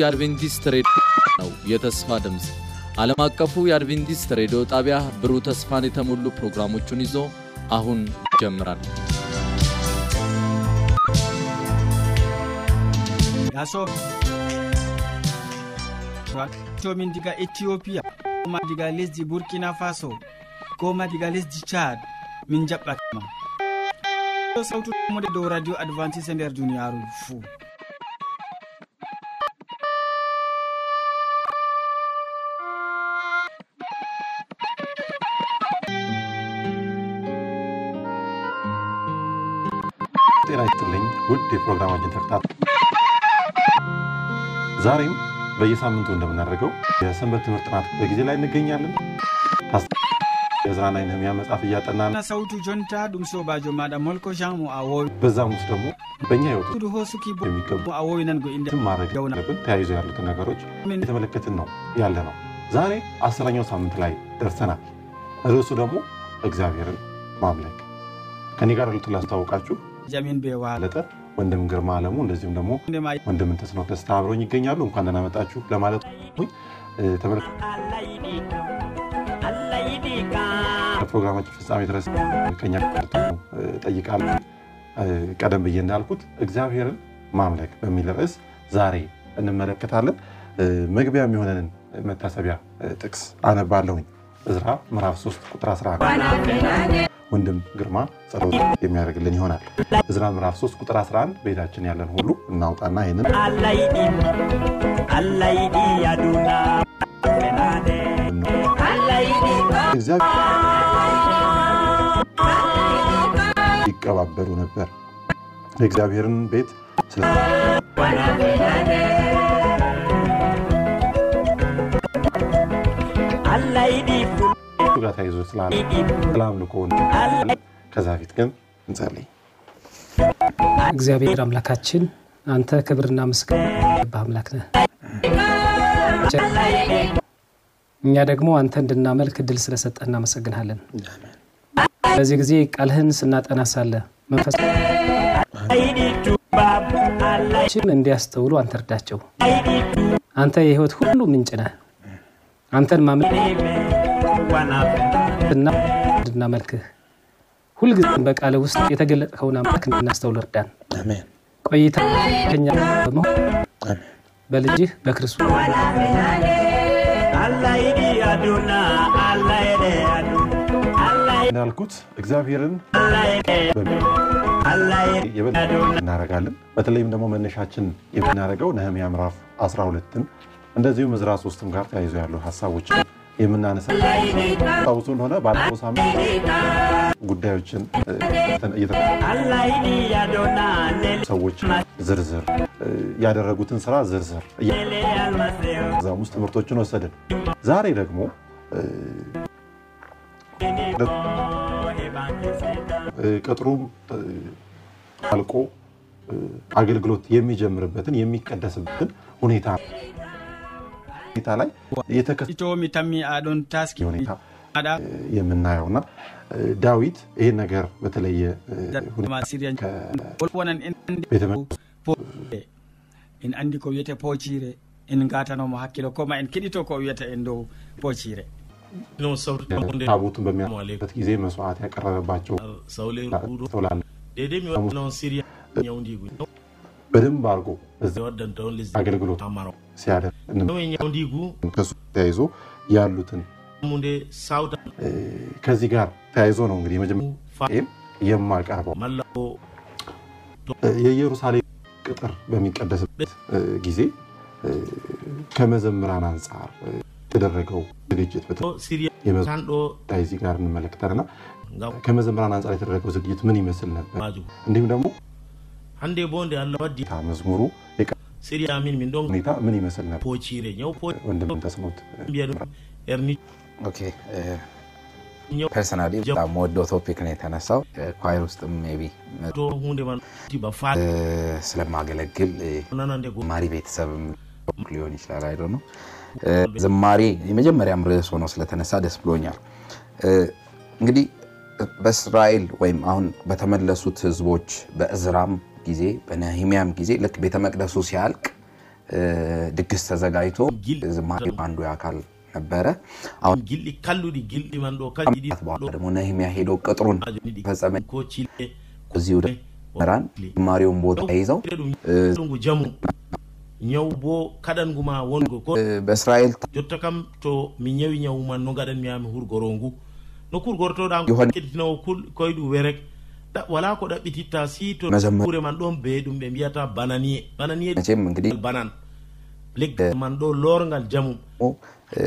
የአድቬንቲስት ሬዲዮ ነው። የተስፋ ድምፅ ዓለም አቀፉ የአድቬንቲስት ሬዲዮ ጣቢያ ብሩህ ተስፋን የተሞሉ ፕሮግራሞቹን ይዞ አሁን ይጀምራል። tomin diga ethiopia ma diga lesdi burkina faso goma diga lesdi chad min jaɓɓatma sautu mode dow radio advantice e nder duniyaru fuu ጤና ይስጥልኝ ውድ የፕሮግራማችን ተከታታ ዛሬም በየሳምንቱ እንደምናደርገው የሰንበት ትምህርት ጥናት በጊዜ ላይ እንገኛለን። የዕዝራና ነህምያ መጽሐፍ እያጠናን ሰውቱ ጆንታ ዱም ሶባጆ ማዳ ሞልኮ ዣሙ አዎ በዛም ውስጥ ደግሞ በእኛ ህይወት ሆ ሱኪ የሚገቡ አዎ ነንጎ ማድረግ ደውናብን ተያይዞ ያሉትን ነገሮች የተመለከትን ነው ያለ ነው። ዛሬ አስረኛው ሳምንት ላይ ደርሰናል። ርዕሱ ደግሞ እግዚአብሔርን ማምለክ ከኔ ጋር ያሉትን ላስታወቃችሁ ጃሚን ቤዋለጠ ወንድም ግርማ አለሙ እንደዚሁም ደግሞ ወንድም ተስኖ ደስታ አብረውኝ ይገኛሉ። እንኳን ደህና መጣችሁ ለማለት ተመልክ ፕሮግራማችን ፍጻሜ ድረስ ከኛ ጠይቃለሁ። ቀደም ብዬ እንዳልኩት እግዚአብሔርን ማምለክ በሚል ርዕስ ዛሬ እንመለከታለን። መግቢያ የሚሆነንን መታሰቢያ ጥቅስ አነባለሁኝ። እዝራ ምዕራፍ 3 ቁጥር 11 ወንድም ግርማ ጸሎት የሚያደርግልን ይሆናል። እዝራ ምዕራፍ 3 ቁጥር 11 ቤታችን ያለን ሁሉ እናውጣና ይህንን ይቀባበሉ ነበር የእግዚአብሔርን ቤት ከእሱ ጋር ተያይዞ ስላምኑ ከሆነ ከዛ ፊት ግን እንጸልይ። እግዚአብሔር አምላካችን አንተ ክብርና ምስጋና አምላክ ነህ። እኛ ደግሞ አንተ እንድናመልክ እድል ስለሰጠህ እናመሰግንሃለን። በዚህ ጊዜ ቃልህን ስናጠና ሳለ መንፈስ እንዲያስተውሉ አንተ እርዳቸው። አንተ የህይወት ሁሉ ምንጭ ነህ። አንተን ማምለክ እንድናመልክህ ሁልጊዜ በቃለ ውስጥ የተገለጥከውን አምላክ እንድናስተውል እርዳን። ቆይታ ከኛ በመሆን በልጅህ በክርስቶስ እንዳልኩት እግዚአብሔርን እናረጋለን። በተለይም ደግሞ መነሻችን የምናደርገው ነህምያ ምዕራፍ 12ን እንደዚሁም ዕዝራ 3ም ጋር ተያይዞ ያሉ ሀሳቦች የምናነሳ ታውሱን ሆነ ባለፈው ሳምንት ጉዳዮችን ሰዎች ዝርዝር ያደረጉትን ስራ ዝርዝር እዛም ውስጥ ትምህርቶችን ወሰድን። ዛሬ ደግሞ ቅጥሩም አልቆ አገልግሎት የሚጀምርበትን የሚቀደስበትን ሁኔታ hitalay የተከቶሚ tammi aɗon taski. ሁኔታ የምናየው ና ዳዊት ይህን ነገር በተለየ en andi ko wiyete poocire en gatanomo hakkilo. Koma en keɗito ko wiyata en dow poocire tabutu በሚያበት ጊዜ መስዋዕት ያቀረበባቸው ሰው ላይ ሩዶ ዴዴ ሚሆነውን ሲሪያ ኛውንዲጉ በደንብ አድርጎ አገልግሎት ሲያደርግ ተያይዞ ያሉትን ከዚህ ጋር ተያይዞ ነው እንግዲህ መጀመሪያ የማቀርበው የኢየሩሳሌም ቅጥር በሚቀደስበት ጊዜ ከመዘምራን አንጻር የተደረገው ዝግጅት ዚህ ጋር እንመለከታልና ከመዘምራን አንጻር የተደረገው ዝግጅት ምን ይመስል ነበር? እንዲሁም ደግሞ hande bo nde allah waddi ha masmuru e séri amin min ɗon ta min imasalna pocire ñaw po wonde min tasmut mbiya ɗum erni ok personnali da moddo topic ne tanasaw choir ust ɗum maybe. To hunde man tiba fa ስለማገለግል ማሪ ቤተሰብ ሊሆን ይችላል አይዶ ነው ዝማሬ የመጀመሪያም ርዕስ ሆኖ ስለተነሳ ደስ ብሎኛል እንግዲህ በእስራኤል ወይም አሁን በተመለሱት ህዝቦች በእዝራም ጊዜ በነህሚያም ጊዜ ልክ ቤተ መቅደሱ ሲያልቅ ድግስ ተዘጋጅቶ ዝማሬ አንዱ አካል ነበረ። አሁን በኋላ ደግሞ ነህሚያ ሄዶ ቅጥሩን ፈጸመ። እዚህ ወደ ራን ዝማሬውን ቦታ ይዘው ñaw bo kaɗangu ma wongo ko israel jotta kam to mi ñawi ñawu man no gaɗan miyami hurgoro ngu no kurgortoɗa kettinowo koye ɗum werek wala ko ɗaɓɓititta si to Mazamma- ure man ɗon be ɗum ɓe mbiyata bananiye bananiye መቼም እንግዲህ banan leggal man ɗo lorgal jamum እ፣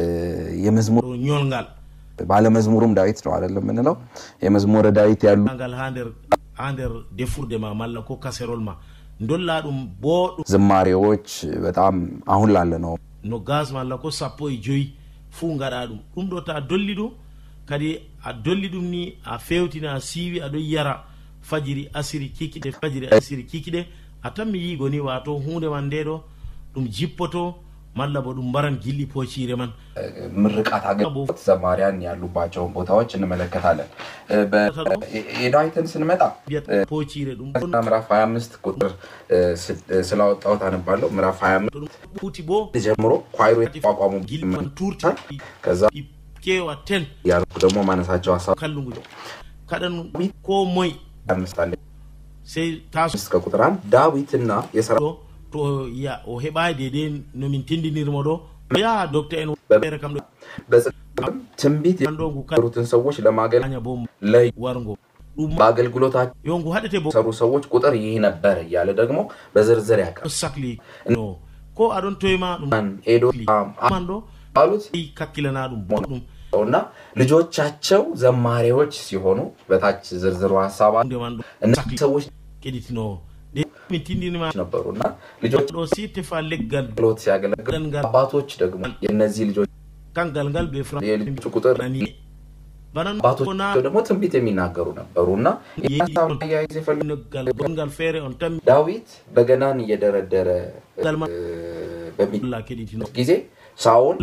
የመዝሙር ɗo ñolgal ባለመዝሙሩም ዳዊት ነው አይደለም የምንለው የመዝሙረ ዳዊት ያሉ ngal ha nder ha nder defurde ma malla ko kaserol ma dolla ɗum boɗɗum ዝማሬዎች በጣም አሁን ላለ ነው no gas malla ko sappo e joyi fuu gaɗa ɗum ɗum ɗo ta dolli ɗum kadi a dolli ɗum ni a fewtina a siiwi aɗon yara fajiri asiri kikiɗe fajiri asiri kikiɗe. A tan mi yigo ni wato hunde man nde ɗo ɗum jippoto malla bo ɗum mbaran gilɗi pocire man. ምርቃት አገልግሎት ዘማሪያን ያሉባቸውን ቦታዎች እንመለከታለን። ኤዳዊትን ስንመጣ ፖቺሬ ምዕራፍ 25 ቁጥር ስላወጣሁት አነባለሁ። ምዕራፍ 25 ጀምሮ ኳይሮ የተቋቋሙ ከዛ ኬዋ ቴን ያልኩ ደግሞ ማነሳቸው ሀሳብ ከልንጉ ከደን ኮ ሞይ ለምሳሌ እስከ ቁጥር አንድ ዳዊትና የሰራ to ya o heɓai dedei no min tindinirmo ɗo. Yaha docte en ere kam በጽድቅም ትንቢት የሩትን ሰዎች ለማገልለይዋርንጎ በአገልግሎታቸው ሰሩ ሰዎች ቁጥር ይህ ነበር እያለ ደግሞ በዝርዝር ያቀርሳክሊ አሉት እና ልጆቻቸው ዘማሪዎች ሲሆኑ በታች ዝርዝሩ ሀሳብ እና ሰዎች ነበሩ እና ልጆችሎት ሲያገለግል አባቶች ደግሞ የእነዚህ ልጆች የልጆቹ ቁጥር አባቶች ደግሞ ትንቢት የሚናገሩ ነበሩ እና ዳዊት በገናን እየደረደረ በሚ ጊዜ ሳውን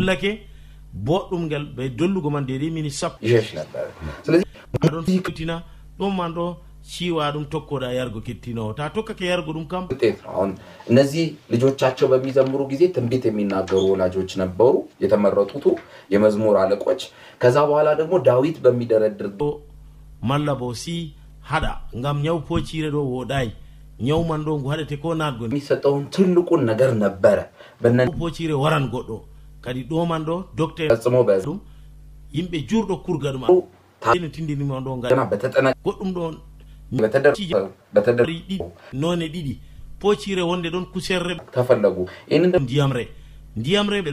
boɗɗum ngel ɓe dollugo man dede mini sappo aɗon fittina ɗum man ɗo ciwa ɗum tokkoɗa yargo kettinowo ta tokkake yargo ɗum kam? አሁን እነዚህ ልጆቻቸው በሚዘምሩ ጊዜ ትንቢት የሚናገሩ ወላጆች ነበሩ የተመረጡቱ የመዝሙር አለቆች ከዛ በኋላ ደግሞ ዳዊት በሚደረድር malla bo si haɗa. Ngam ñaw pocire ɗo woɗayi ñaw man ɗo ngu haɗete ko natgo የሚሰጠውን ትልቁን ነገር ነበረ በነ pocire waran goɗɗo. kadi ɗoman ɗo docteur ɗum yimɓe jurɗo kurga ɗum no tindinima ɗo ngal goɗɗum ɗon none ɗiɗi poocire wonde ɗon kuserre tafallagu ndiyamre ndiyamre ɓe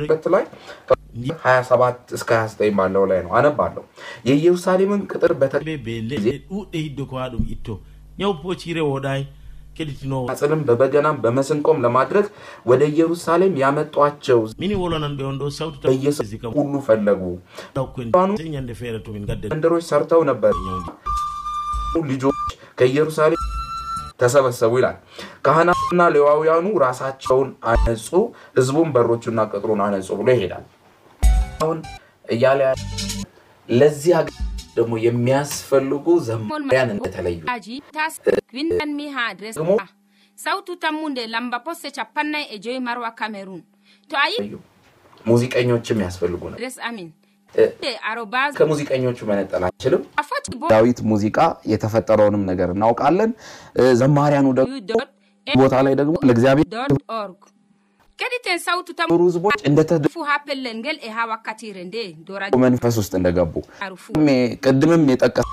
haya sabat እስከ ሀያ ዘጠኝ ባለው ላይ ነው አነባለሁ የኢየሩሳሌምን ቅጥር በተ በሌ ɗuɗɗe hidde ko ha ɗum itto ñaw poocire woɗayi keɗitinowo አጽንም በበገናም በመስንቆም ለማድረግ ወደ ኢየሩሳሌም ያመጧቸው በየሰው ሁሉ ፈለጉ። መንደሮች ሰርተው ነበር። ልጆች ከኢየሩሳሌም ተሰበሰቡ ይላል። ካህናትና ሌዋውያኑ ራሳቸውን አነጹ፣ ህዝቡን በሮቹና ቅጥሩን አነጹ ብሎ ይሄዳል። አሁን እያለ ለዚህ ደግሞ የሚያስፈልጉ ዘማሪያን እንደተለዩ ደግሞ sautu tammunde lamba posse capannay e joyi marwa cameron to a yi ሙዚቀኞችም ያስፈልጉ ነው ድረስ አሚን ከሙዚቀኞቹ መነጠል አንችልም ዳዊት ሙዚቃ የተፈጠረውንም ነገር እናውቃለን ዘማሪያኑ ደግሞ ቦታ ላይ ደግሞ ለእግዚአብሔር keɗiten sawtu tamfu ha pellel ngel e ha wakkatire nde doraman fasost እንደ ገቡ ቅድምም የጠቀሱ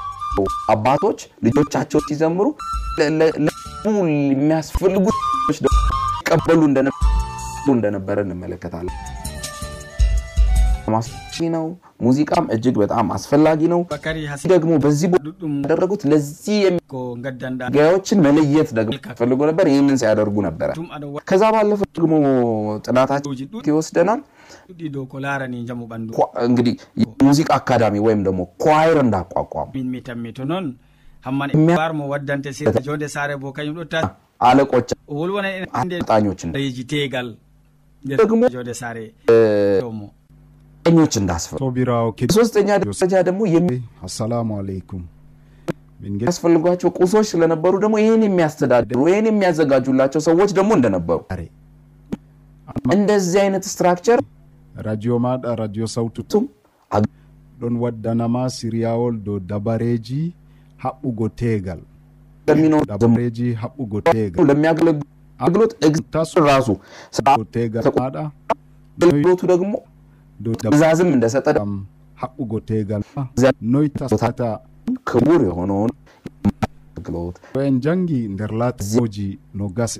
አባቶች ልጆቻቸው ሲዘምሩ የሚያስፈልጉት ቀበሉ እንደነበረ እንመለከታለን ማስቺ ነው። ሙዚቃም እጅግ በጣም አስፈላጊ ነው። ደግሞ በዚህ ቡድን ያደረጉት ለዚህ ገዎችን መለየት ደግሞ ፈልጎ ነበር። ይህንን ሲያደርጉ ነበረ። ከዛ ባለፈ ደግሞ ጥናታችን ይወስደናል። እንግዲህ ሙዚቃ አካዳሚ ወይም ደግሞ ኳይር እንዳቋቋሙ አለቆች አጣኞችን ደግሞ en inde አሰልጣኞች እንደ reji tegal ደግሞ jonde saare tomo ኞች እንዳስፈ ቶቢራው ሶስተኛ ደረጃ ደግሞ አሰላሙ አለይኩም የሚያስፈልጓቸው ቁሶች ስለነበሩ ደግሞ ይህን የሚያስተዳድሩ ይህን የሚያዘጋጁላቸው ሰዎች ደግሞ እንደነበሩ እንደዚህ አይነት ስትራክቸር radio maɗa radio sawtu tum ɗon waddanama siriyawol dow dabareji haɓɓugo tegal ለሚኖሩ dabareji haɓɓugo tegal ለሚያገለግሉ አገልግሎት እግዚአብሔር ራሱ dow tegal maɗa አገልግሎቱ dow zazi min dasata haɓɓugo tegal noy tasata ka wure hono to en jangi nder lataji no gas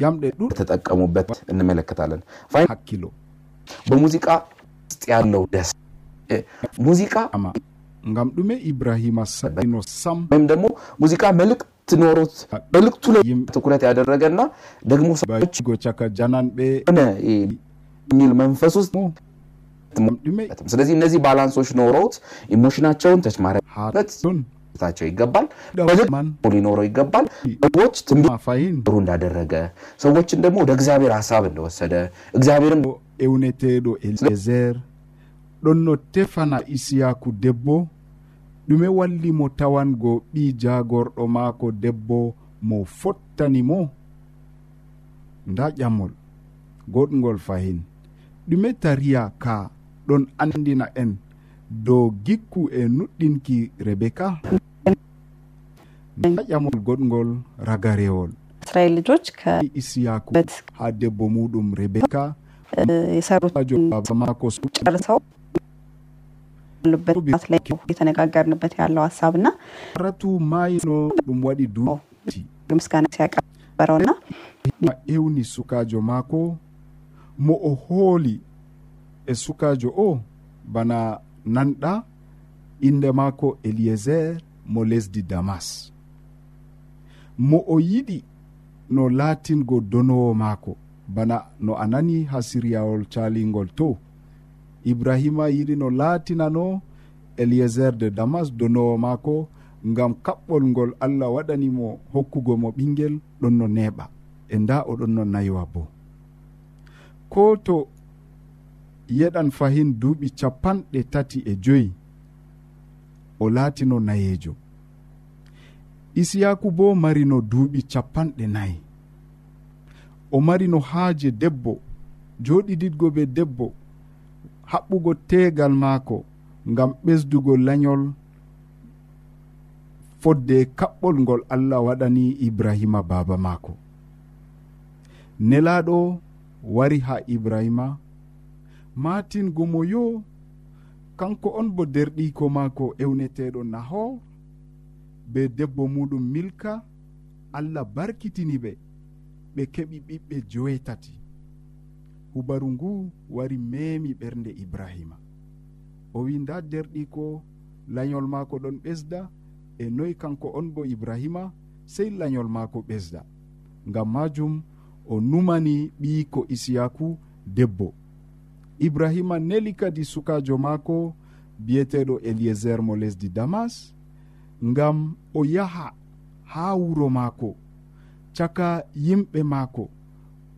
yamɗe ɗu tataqamu bet እንመለከታለን ፋይ ሀኪሎ በሙዚቃ ውስጥ ያለው ደስ ሙዚቃ ngam ɗume ibrahima saino sam. ወይም ደግሞ ሙዚቃ መልእክት ኖሮት መልእክቱ ላይ ትኩረት ያደረገና ደግሞ ሰዎች ጎቻከ ጃናን ሆነ መንፈስ ውስጥ ስለዚህ እነዚህ ባላንሶች ኖረውት ኢሞሽናቸውን ተችማረ ታቸው ይገባል። ሊኖረው ይገባል። ሰዎች ትንቢት እንዳደረገ ሰዎችን ደግሞ ወደ እግዚአብሔር ሀሳብ እንደወሰደ እግዚአብሔርን ኤውኔቴዶ ኤልዜር ɗon no tefana isiyaku debbo ɗume wallimo tawango ɓi jagorɗo maako debbo mo fottani mo nda ƴammol goɗgol fahin ɗume tariya ka ɗon andina en dow gikku e nuɗɗinki rebeka ƴamol goɗgol ragarewol. Isiyaku ha debbo muɗum rebeka sarjo baba mako suarsaw lubbetleyitane gaggarnበት ያለው ሀሳብ ና ረቱ ማይኖ ɗum waɗi duti ምስጋና ሲያቀርበረውና ewni sukajo mako mo o hooli e sukajo o bana nanɗa inde maako eliéser mo lesdi damas. Mo o yiɗi no laatingo donowo maako bana no a nani ha siryawol calingol to. Ibrahima yiɗi no laatinano eliéser de damas donowo maako ngam kaɓɓol ngol allah waɗanimo hokkugo mo ɓingel ɗon no neeɓa e nda oɗon no naywa boo ko to yeɗan fahin duuɓi capanɗe tati e joyi o laatino nayeejo. Isiyaku bo marino duuɓi capanɗe nayi. O marino haaje debbo joɗiɗiɗgo be debbo haɓɓugo teegal maako ngam ɓesdugo lanyol fodde kaɓɓol ngol allah waɗani ibrahima baaba maako. Nelaɗo wari ha ibrahima matingo mo yo kanko on bo derɗiko maako ewneteɗo nahor be debbo muɗum milka allah barkitini ɓe ɓe keɓi ɓiɓɓe joetati hubaru ngu wari memi ɓernde ibrahima. O wi nda derɗiko lañol maako ɗon ɓesda e noyi kanko on bo ibrahima sey lañol maako ɓesda. Ngam majum o numani ɓiyiko isiyaku debbo. Ibrahima neli kadi sukajo maako biyeteɗo eliezer mo lesdi damas ngam o yaha ha wuro maako caka yimɓe maako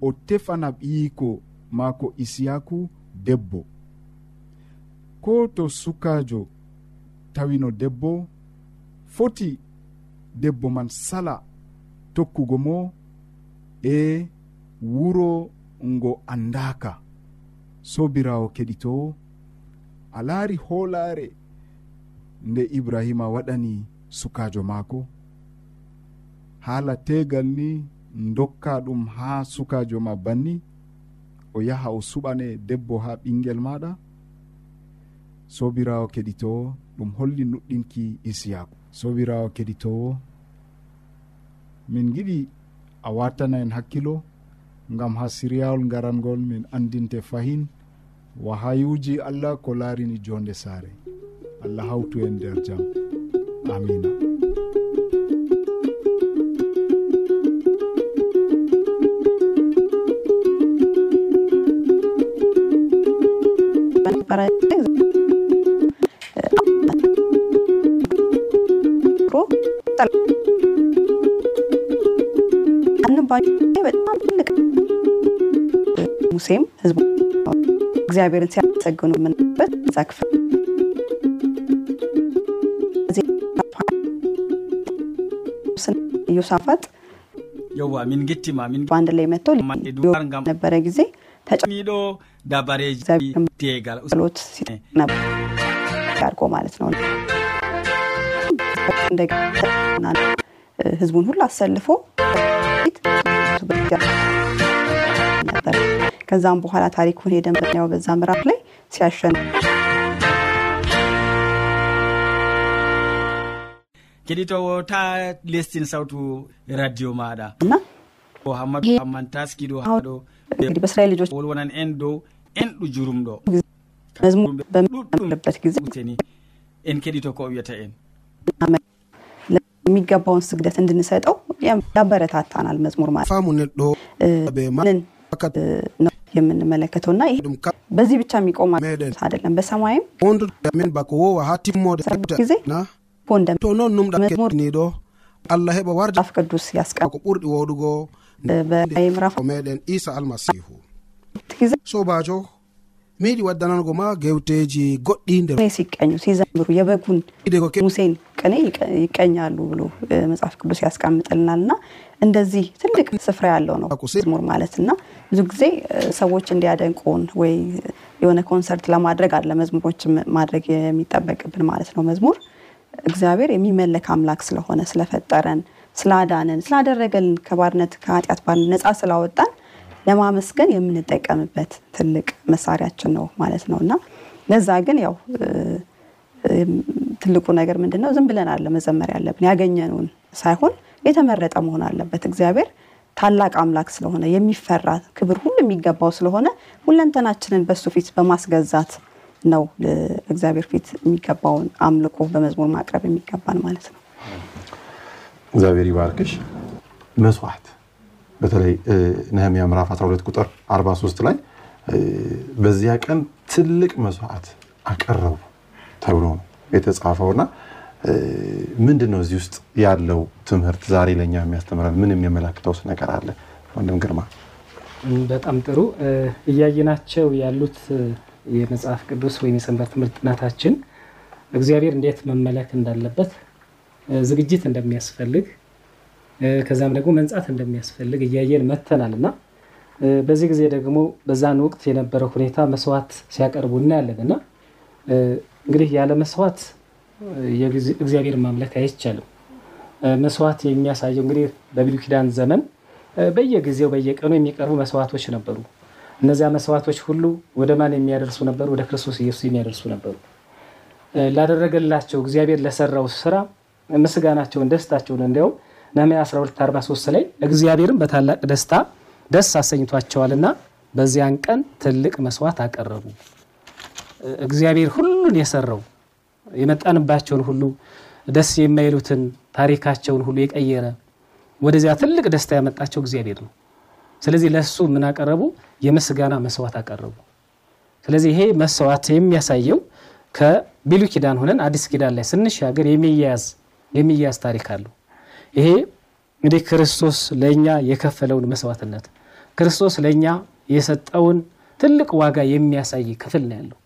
o tefana ɓiyiko maako isiyaku debbo. Ko to sukajo tawino debbo foti debbo man sala tokkugo mo e wuro ngo andaka sobirawo keɗitowo a laari hoolaare nde ibrahima waɗani sukajo maako. Haala tegal ni dokka ɗum ha sukajo ma banni o yaha o suɓane debbo ha ɓingel maɗa sobirawo keɗitowo ɗum holli nuɗɗinki isiyaku sobirawo keɗitowo min giɗi a watana en hakkilo ngam ha siriyawol garangol min andinte fahin wahayuji allah ko laarini jonde saare allah hawtu en nder jam amina በጣም ትልቅ ሙሴም ህዝቡ እግዚአብሔርን ሲያመሰግኑ የምንበት እዛ ክፍል። ኢዮሳፋጥ yowa min gettima min መጥተው ley metto gam nebbere gisé tacaniɗo dabareji tegal lot arko ማለት ነው። ህዝቡን ሁሉ አሰልፎ ከዛም በኋላ ታሪኩን ሄደን ብናየው በዛ ምዕራፍ ላይ ሲያሸንፍ keɗitowo ta lestin sawtu radio maɗa hammadou hamman taskiɗo haɗo በእስራኤል ልጆች ወልወናን ኤን ዶው enɗu jurumɗo መዝሙርበሚበት ጊዜኒ en keɗito ko o wiyata en የሚገባውን ስግደት እንድንሰጠው ያበረታታናል መዝሙር ማለት ፋሙ neɗɗo ɓe የምንመለከተውና ይሄ በዚህ ብቻ የሚቆም አይደለም በሰማይም ጊዜ ፎንደምሞርኒዶ allah heɓa warjaf qudus yasqa ko ɓurɗi woɗugo. Beimrafo meɗen isa almasihu. Sobajo mi yiɗi waddanango ma gewteji goɗɗi nder siqqañu sisamru yebegun ide ko ቅኔ ይቀኛሉ ብሎ መጽሐፍ ቅዱስ ያስቀምጥልናል እና እንደዚህ ትልቅ ስፍራ ያለው ነው መዝሙር ማለት እና ብዙ ጊዜ ሰዎች እንዲያደንቁን ወይ የሆነ ኮንሰርት ለማድረግ አለ መዝሙሮች ማድረግ የሚጠበቅብን ማለት ነው መዝሙር። እግዚአብሔር የሚመለክ አምላክ ስለሆነ ስለፈጠረን ስላዳነን ስላደረገልን ከባርነት ከኃጢአት ባርነት ነፃ ስላወጣን ለማመስገን የምንጠቀምበት ትልቅ መሳሪያችን ነው ማለት ነው እና ለዛ ግን ያው ትልቁ ነገር ምንድን ነው? ዝም ብለን አለ መዘመር ያለብን ያገኘነውን ሳይሆን የተመረጠ መሆን አለበት። እግዚአብሔር ታላቅ አምላክ ስለሆነ የሚፈራ ክብር ሁሉ የሚገባው ስለሆነ ሁለንተናችንን በሱ ፊት በማስገዛት ነው እግዚአብሔር ፊት የሚገባውን አምልኮ በመዝሙር ማቅረብ የሚገባን ማለት ነው። እግዚአብሔር ይባርክሽ። መስዋዕት በተለይ ነህምያ ምዕራፍ 12 ቁጥር 43 ላይ በዚያ ቀን ትልቅ መስዋዕት አቀረቡ ተብሎ ነው የተጻፈውና ምንድን ነው እዚህ ውስጥ ያለው ትምህርት ዛሬ ለእኛ የሚያስተምረን ምን የሚያመላክተውስ ነገር አለ? ወንድም ግርማ። በጣም ጥሩ እያየናቸው ያሉት የመጽሐፍ ቅዱስ ወይም የሰንበት ትምህርት ጥናታችን እግዚአብሔር እንዴት መመለክ እንዳለበት ዝግጅት እንደሚያስፈልግ ከዛም ደግሞ መንጻት እንደሚያስፈልግ እያየን መተናል እና በዚህ ጊዜ ደግሞ በዛን ወቅት የነበረው ሁኔታ መስዋዕት ሲያቀርቡ እናያለን እና እንግዲህ ያለ መስዋዕት እግዚአብሔር ማምለክ አይቻልም። መስዋዕት የሚያሳየው እንግዲህ በብሉይ ኪዳን ዘመን በየጊዜው በየቀኑ የሚቀርቡ መስዋዕቶች ነበሩ። እነዚያ መስዋዕቶች ሁሉ ወደ ማን የሚያደርሱ ነበሩ? ወደ ክርስቶስ ኢየሱስ የሚያደርሱ ነበሩ። ላደረገላቸው እግዚአብሔር ለሰራው ስራ ምስጋናቸውን፣ ደስታቸውን እንዲያውም ነህምያ 12፥43 ላይ እግዚአብሔርም በታላቅ ደስታ ደስ አሰኝቷቸዋልና በዚያን ቀን ትልቅ መስዋዕት አቀረቡ። እግዚአብሔር ሁሉን የሰራው የመጣንባቸውን ሁሉ ደስ የማይሉትን ታሪካቸውን ሁሉ የቀየረ ወደዚያ ትልቅ ደስታ ያመጣቸው እግዚአብሔር ነው። ስለዚህ ለእሱ ምን አቀረቡ? የምስጋና መስዋዕት አቀረቡ። ስለዚህ ይሄ መስዋዕት የሚያሳየው ከቢሉ ኪዳን ሆነን አዲስ ኪዳን ላይ ስንሻገር የሚያያዝ የሚያያዝ ታሪክ አለው። ይሄ እንግዲህ ክርስቶስ ለእኛ የከፈለውን መስዋዕትነት ክርስቶስ ለእኛ የሰጠውን ትልቅ ዋጋ የሚያሳይ ክፍል ነው ያለው።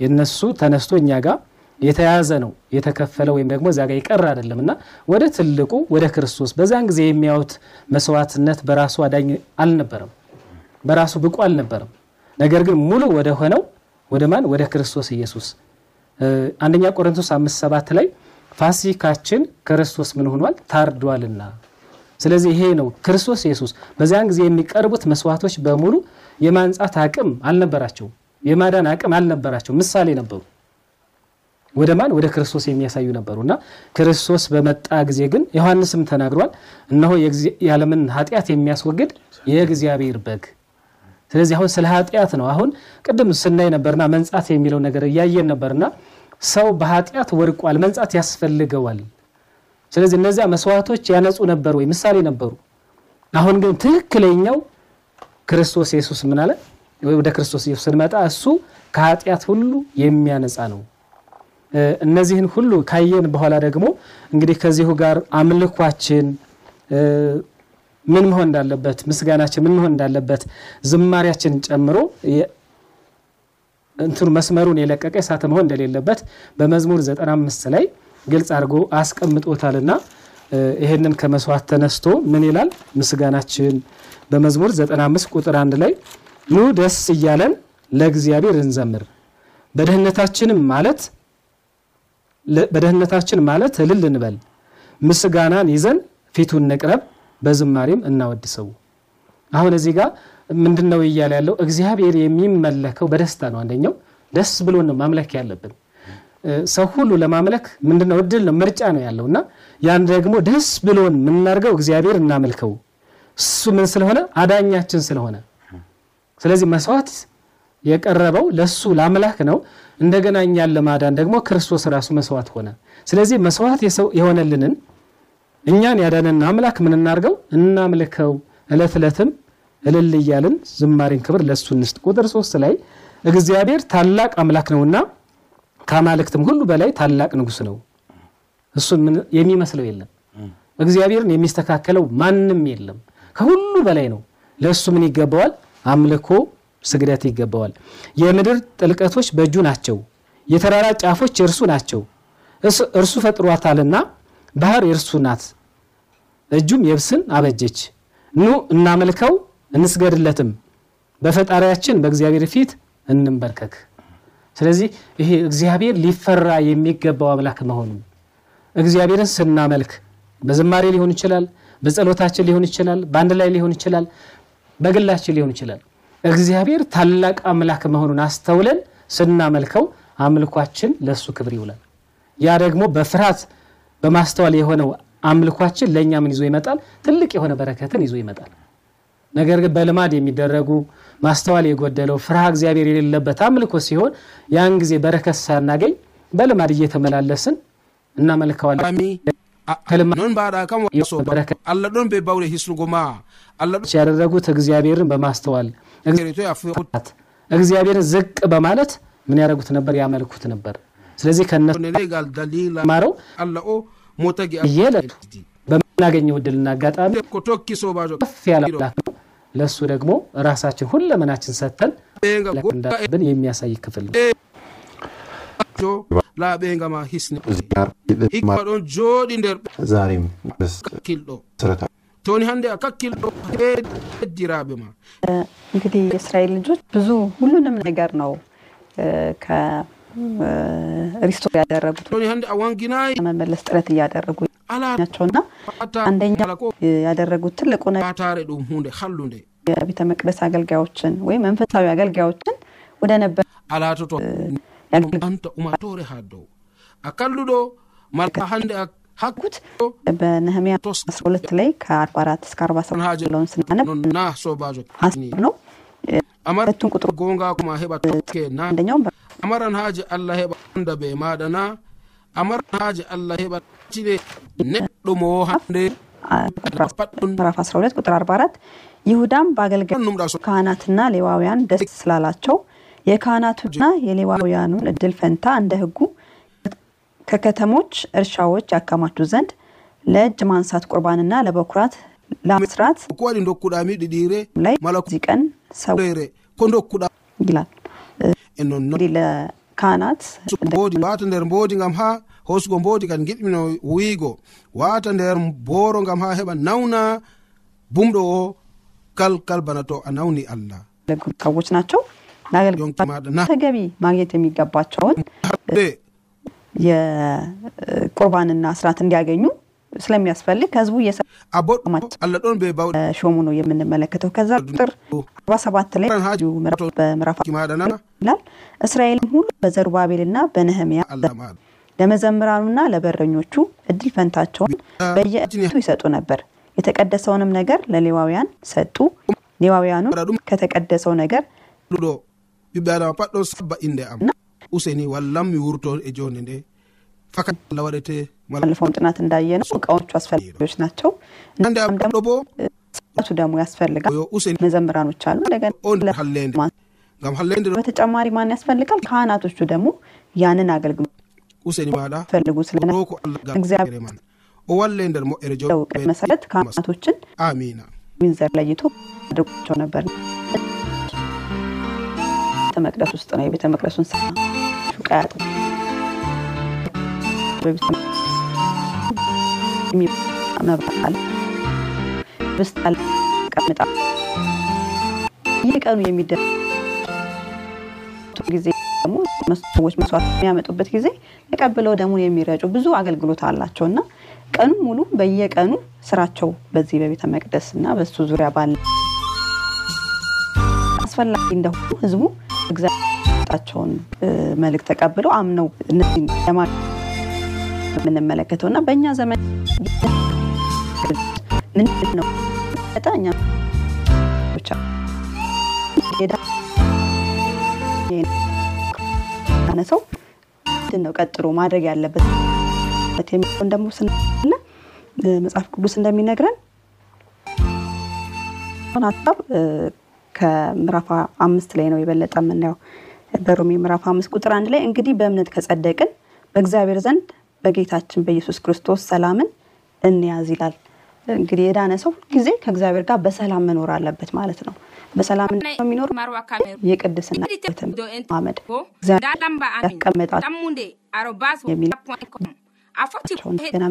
የነሱ ተነስቶ እኛ ጋር የተያዘ ነው የተከፈለ ወይም ደግሞ እዛ ጋር የቀረ አይደለም እና ወደ ትልቁ ወደ ክርስቶስ በዛን ጊዜ የሚያዩት መስዋዕትነት በራሱ አዳኝ አልነበረም በራሱ ብቁ አልነበረም። ነገር ግን ሙሉ ወደ ሆነው ወደ ማን? ወደ ክርስቶስ ኢየሱስ። አንደኛ ቆሮንቶስ አምስት ሰባት ላይ ፋሲካችን ክርስቶስ ምን ሆኗል? ታርዷልና። ስለዚህ ይሄ ነው ክርስቶስ ኢየሱስ። በዚያን ጊዜ የሚቀርቡት መስዋዕቶች በሙሉ የማንጻት አቅም አልነበራቸውም። የማዳን አቅም አልነበራቸው ምሳሌ ነበሩ። ወደ ማን? ወደ ክርስቶስ የሚያሳዩ ነበሩ እና ክርስቶስ በመጣ ጊዜ ግን ዮሐንስም ተናግሯል። እነሆ የዓለምን ኃጢአት የሚያስወግድ የእግዚአብሔር በግ። ስለዚህ አሁን ስለ ኃጢአት ነው። አሁን ቅድም ስናይ ነበርና መንጻት የሚለው ነገር እያየን ነበርና ሰው በኃጢአት ወድቋል መንጻት ያስፈልገዋል። ስለዚህ እነዚያ መስዋዕቶች ያነጹ ነበር ወይ? ምሳሌ ነበሩ። አሁን ግን ትክክለኛው ክርስቶስ ኢየሱስ ምን አለ? ወደ ክርስቶስ ኢየሱስ ስንመጣ እሱ ከኃጢአት ሁሉ የሚያነጻ ነው። እነዚህን ሁሉ ካየን በኋላ ደግሞ እንግዲህ ከዚሁ ጋር አምልኳችን ምን መሆን እንዳለበት ምስጋናችን ምን መሆን እንዳለበት ዝማሪያችን ጨምሮ እንትኑ መስመሩን የለቀቀ የሳተ መሆን እንደሌለበት በመዝሙር 95 ላይ ግልጽ አድርጎ አስቀምጦታልና ይህንን ከመስዋዕት ተነስቶ ምን ይላል? ምስጋናችን በመዝሙር 95 ቁጥር አንድ ላይ ኑ ደስ እያለን ለእግዚአብሔር እንዘምር። በደህንነታችንም ማለት በደህንነታችን ማለት እልል እንበል። ምስጋናን ይዘን ፊቱን እንቅረብ በዝማሬም እናወድሰው። አሁን እዚህ ጋር ምንድን ነው እያለ ያለው? እግዚአብሔር የሚመለከው በደስታ ነው አንደኛው። ደስ ብሎ ነው ማምለክ ያለብን። ሰው ሁሉ ለማምለክ ምንድነው እድል ነው? ምርጫ ነው ያለው እና ያን ደግሞ ደስ ብሎን የምናደርገው እግዚአብሔር እናመልከው። እሱ ምን ስለሆነ? አዳኛችን ስለሆነ። ስለዚህ መስዋዕት የቀረበው ለሱ ለአምላክ ነው። እንደገና እኛን ለማዳን ደግሞ ክርስቶስ ራሱ መስዋዕት ሆነ። ስለዚህ መስዋዕት የሆነልንን እኛን ያዳነን አምላክ ምን እናርገው እናምልከው። እለት እለትም እልል እያልን ዝማሬን ክብር ለእሱ እንስጥ። ቁጥር ሶስት ላይ እግዚአብሔር ታላቅ አምላክ ነውና ከአማልክትም ሁሉ በላይ ታላቅ ንጉስ ነው። እሱን የሚመስለው የለም። እግዚአብሔርን የሚስተካከለው ማንም የለም። ከሁሉ በላይ ነው። ለእሱ ምን ይገባዋል? አምልኮ ስግደት ይገባዋል። የምድር ጥልቀቶች በእጁ ናቸው፣ የተራራ ጫፎች የእርሱ ናቸው። እርሱ ፈጥሯታልና ባህር የእርሱ ናት፣ እጁም የብስን አበጀች። ኑ እናመልከው እንስገድለትም፣ በፈጣሪያችን በእግዚአብሔር ፊት እንንበርከክ። ስለዚህ ይሄ እግዚአብሔር ሊፈራ የሚገባው አምላክ መሆኑን እግዚአብሔርን ስናመልክ በዝማሬ ሊሆን ይችላል፣ በጸሎታችን ሊሆን ይችላል፣ በአንድ ላይ ሊሆን ይችላል በግላችን ሊሆን ይችላል። እግዚአብሔር ታላቅ አምላክ መሆኑን አስተውለን ስናመልከው አምልኳችን ለእሱ ክብር ይውላል። ያ ደግሞ በፍርሃት በማስተዋል የሆነው አምልኳችን ለእኛ ምን ይዞ ይመጣል? ትልቅ የሆነ በረከትን ይዞ ይመጣል። ነገር ግን በልማድ የሚደረጉ ማስተዋል የጎደለው ፍርሃ እግዚአብሔር የሌለበት አምልኮ ሲሆን ያን ጊዜ በረከት ሳናገኝ በልማድ እየተመላለስን እናመልከዋለን። non mbaɗa kam wasobaraka allah ɗon be bawɗe hisnugo ma allah ሲያደረጉት እግዚአብሔርን በማስተዋል እግዚአብሔርን ዝቅ በማለት ምን ያደረጉት ነበር? ያመልኩት ነበር። ስለዚህ ከነማረው እየለቱ በምናገኘው እድልና አጋጣሚ ከፍ ያለ አምላክ ነው። ለእሱ ደግሞ ራሳችን ሁለመናችን ሰጥተን ብን የሚያሳይ ክፍል ነው። jo laaɓega ma hisne hikma ɗon jooɗi nder zarim kakkilɗo. Toni hannde a kakkilɗo heddiraɓe ma. እንግዲህ የእስራኤል ልጆች ብዙ ሁሉንም ነገር ነው ከሪስቶር ያደረጉት ቶኒ ሀንድ አዋንጊናይ መመለስ ጥረት እያደረጉ ናቸውና አንደኛ ያደረጉት ትልቁ ነገር የቤተ መቅደስ አገልጋዮችን ወይም መንፈሳዊ አገልጋዮችን ወደ ነበር አላትቶ anta umatore ha dow. A kalluɗo mala hande a hakkna sobajo amaratun gongako ma heɓa toke na. amaran haaje allah heɓa anda be maɗa na. Amaran haaje allah heɓa cine neɗɗo mo hande. ራፍ 12 ቁጥር 44 ይሁዳም በአገልጋይ ካህናትና ሌዋውያን ደስ ስላላቸው የካህናቱና የሌዋውያኑን እድል ፈንታ እንደ ህጉ ከከተሞች እርሻዎች ያከማቹ ዘንድ ለእጅ ማንሳት ቁርባንና ለበኩራት ለመስራት ላይ ዚህ ቀን ሰው ይላል። ለካህናት nder mbodi gam ha hosugo mbodi kadi giɗmino wiigo wata nder booro gam ha heɓa nawna bumɗo o kalkal bana to a nawni allah kawoች ናቸው። nagel ተገቢ ማግኘት የሚገባቸውን የቁርባንና ስርዓት እንዲያገኙ ስለሚያስፈልግ ህዝቡ እየሰማቸውን ሾሙ ነው የምንመለከተው። ከዛ ቁጥር አርባ ሰባት ላይ በምዕራፍ ይላል እስራኤልም ሁሉ በዘሩባቤልና በነህምያ ለመዘምራኑና ለበረኞቹ እድል ፈንታቸውን በየእቱ ይሰጡ ነበር። የተቀደሰውንም ነገር ለሌዋውያን ሰጡ። ሌዋውያኑ ከተቀደሰው ነገር ɓiɓɓe adama pat ɗon sabba inde am. Useni wallam mi wurto e jonde nde. Fakat allah waɗete malafomtanaten dayena qawmcu asferleዎች ናቸው ande am ɗo bo ቱ ደግሞ ያስፈልጋል useni መዘምራኖች አሉ እንደገና hallende. Gam hallende በተጨማሪ ማን ያስፈልጋል ካህናቶቹ ደግሞ ያንን አገልግሎት useni maɗa ፈልጉ ስለሮko allah እግዚአብሔር man. O walle nder moƴƴere jo መሰረት ካህናቶችን አሚና ዊንዘር ለይቶ አድርጓቸው ነበር መቅደስ ውስጥ ነው የቤተ መቅደሱን ቃያት መብቃል ብስጣል ቀምጣ። የቀኑ የሚደረግ ጊዜ ደግሞ ሰዎች መስዋዕት የሚያመጡበት ጊዜ ተቀብለው ደሙን የሚረጩ ብዙ አገልግሎት አላቸው እና ቀኑ ሙሉ በየቀኑ ስራቸው በዚህ በቤተ መቅደስ እና በሱ ዙሪያ ባለ አስፈላጊ እንደሆኑ ህዝቡ ጣቸውን መልእክት ተቀብለው አምነው እነዚህን ለማ የምንመለከተው እና በእኛ ዘመን ምንድን ነው እኛ ብቻ ነሰው ምንድን ነው ቀጥሎ ማድረግ ያለበት የሚለውን ደግሞ ስናለ መጽሐፍ ቅዱስ እንደሚነግረን ሀሳብ ከምዕራፍ አምስት ላይ ነው የበለጠ የምናየው በሮሜ ምዕራፍ አምስት ቁጥር አንድ ላይ እንግዲህ በእምነት ከጸደቅን በእግዚአብሔር ዘንድ በጌታችን በኢየሱስ ክርስቶስ ሰላምን እንያዝ ይላል። እንግዲህ የዳነ ሰው ሁልጊዜ ከእግዚአብሔር ጋር በሰላም መኖር አለበት ማለት ነው። በሰላም የሚኖር የቅድስና ማመድ ያስቀመጣቸው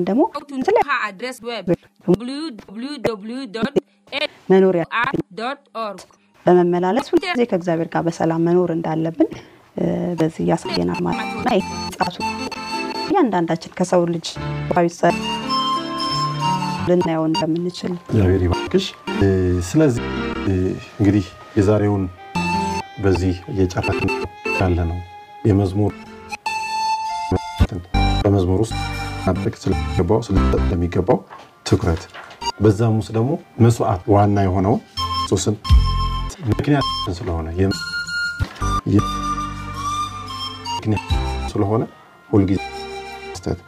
ደግሞ መኖሪያ በመመላለስ ሁልጊዜ ከእግዚአብሔር ጋር በሰላም መኖር እንዳለብን በዚህ ያሳየናል ማለት ነው። ጣቱ እያንዳንዳችን ከሰው ልጅ ልናየው እንደምንችል እግዚአብሔር ይባርክሽ። ስለዚህ እንግዲህ የዛሬውን በዚህ እየጨረስን ያለ ነው የመዝሙር በመዝሙር ውስጥ ማድረግ ስለሚገባው ስለሚገባው ትኩረት በዛም ውስጥ ደግሞ መስዋዕት ዋና የሆነውን ሶስን mekine ስለሆነ ስለሆነ ሁልጊዜ መስጠት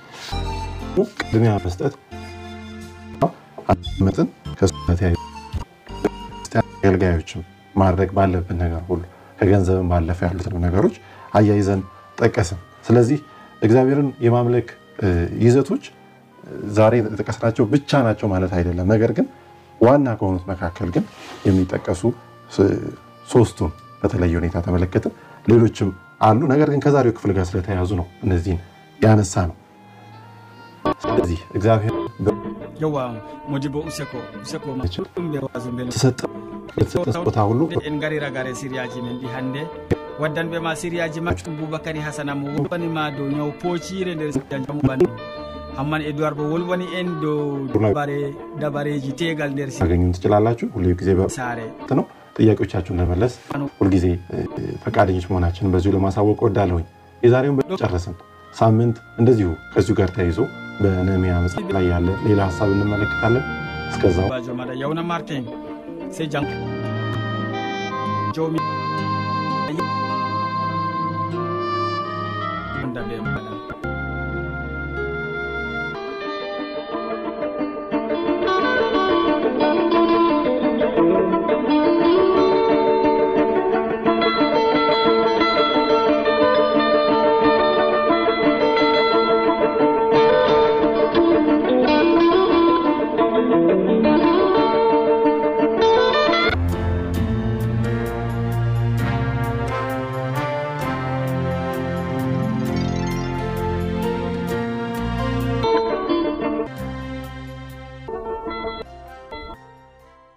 ቅድሚያ መስጠት መጥን አገልጋዮችም ማድረግ ባለብን ነገር ሁሉ ከገንዘብን ባለፈ ያሉትን ነገሮች አያይዘን ጠቀስን። ስለዚህ እግዚአብሔርን የማምለክ ይዘቶች ዛሬ የጠቀስናቸው ብቻ ናቸው ማለት አይደለም። ነገር ግን ዋና ከሆኑት መካከል ግን የሚጠቀሱ ሶስቱን በተለየ ሁኔታ ተመለከትን። ሌሎችም አሉ። ነገር ግን ከዛሬው ክፍል ጋር ስለተያዙ ነው እነዚህን ያነሳ ነው። ስለዚህ እግዚአብሔር የተሰጠ ስጦታ ሁሉ waddanɓe ma sériyaji maɓɓe boubacary hasana mo wolwanima dow ñaw poocire nder jamu bandu hamman édoird bo wolwani en dow dabare dabareji tegal nder siañum cilallacu hulle gisebe saare no ጥያቄዎቻችሁን ለመለስ ሁልጊዜ ፈቃደኞች መሆናችን በዚሁ ለማሳወቅ ወዳለሁኝ። የዛሬውን በጨረስን ሳምንት እንደዚሁ ከዚሁ ጋር ተያይዞ በነህምያ መጽሐፍ ላይ ያለ ሌላ ሀሳብ እንመለከታለን። እስከዛው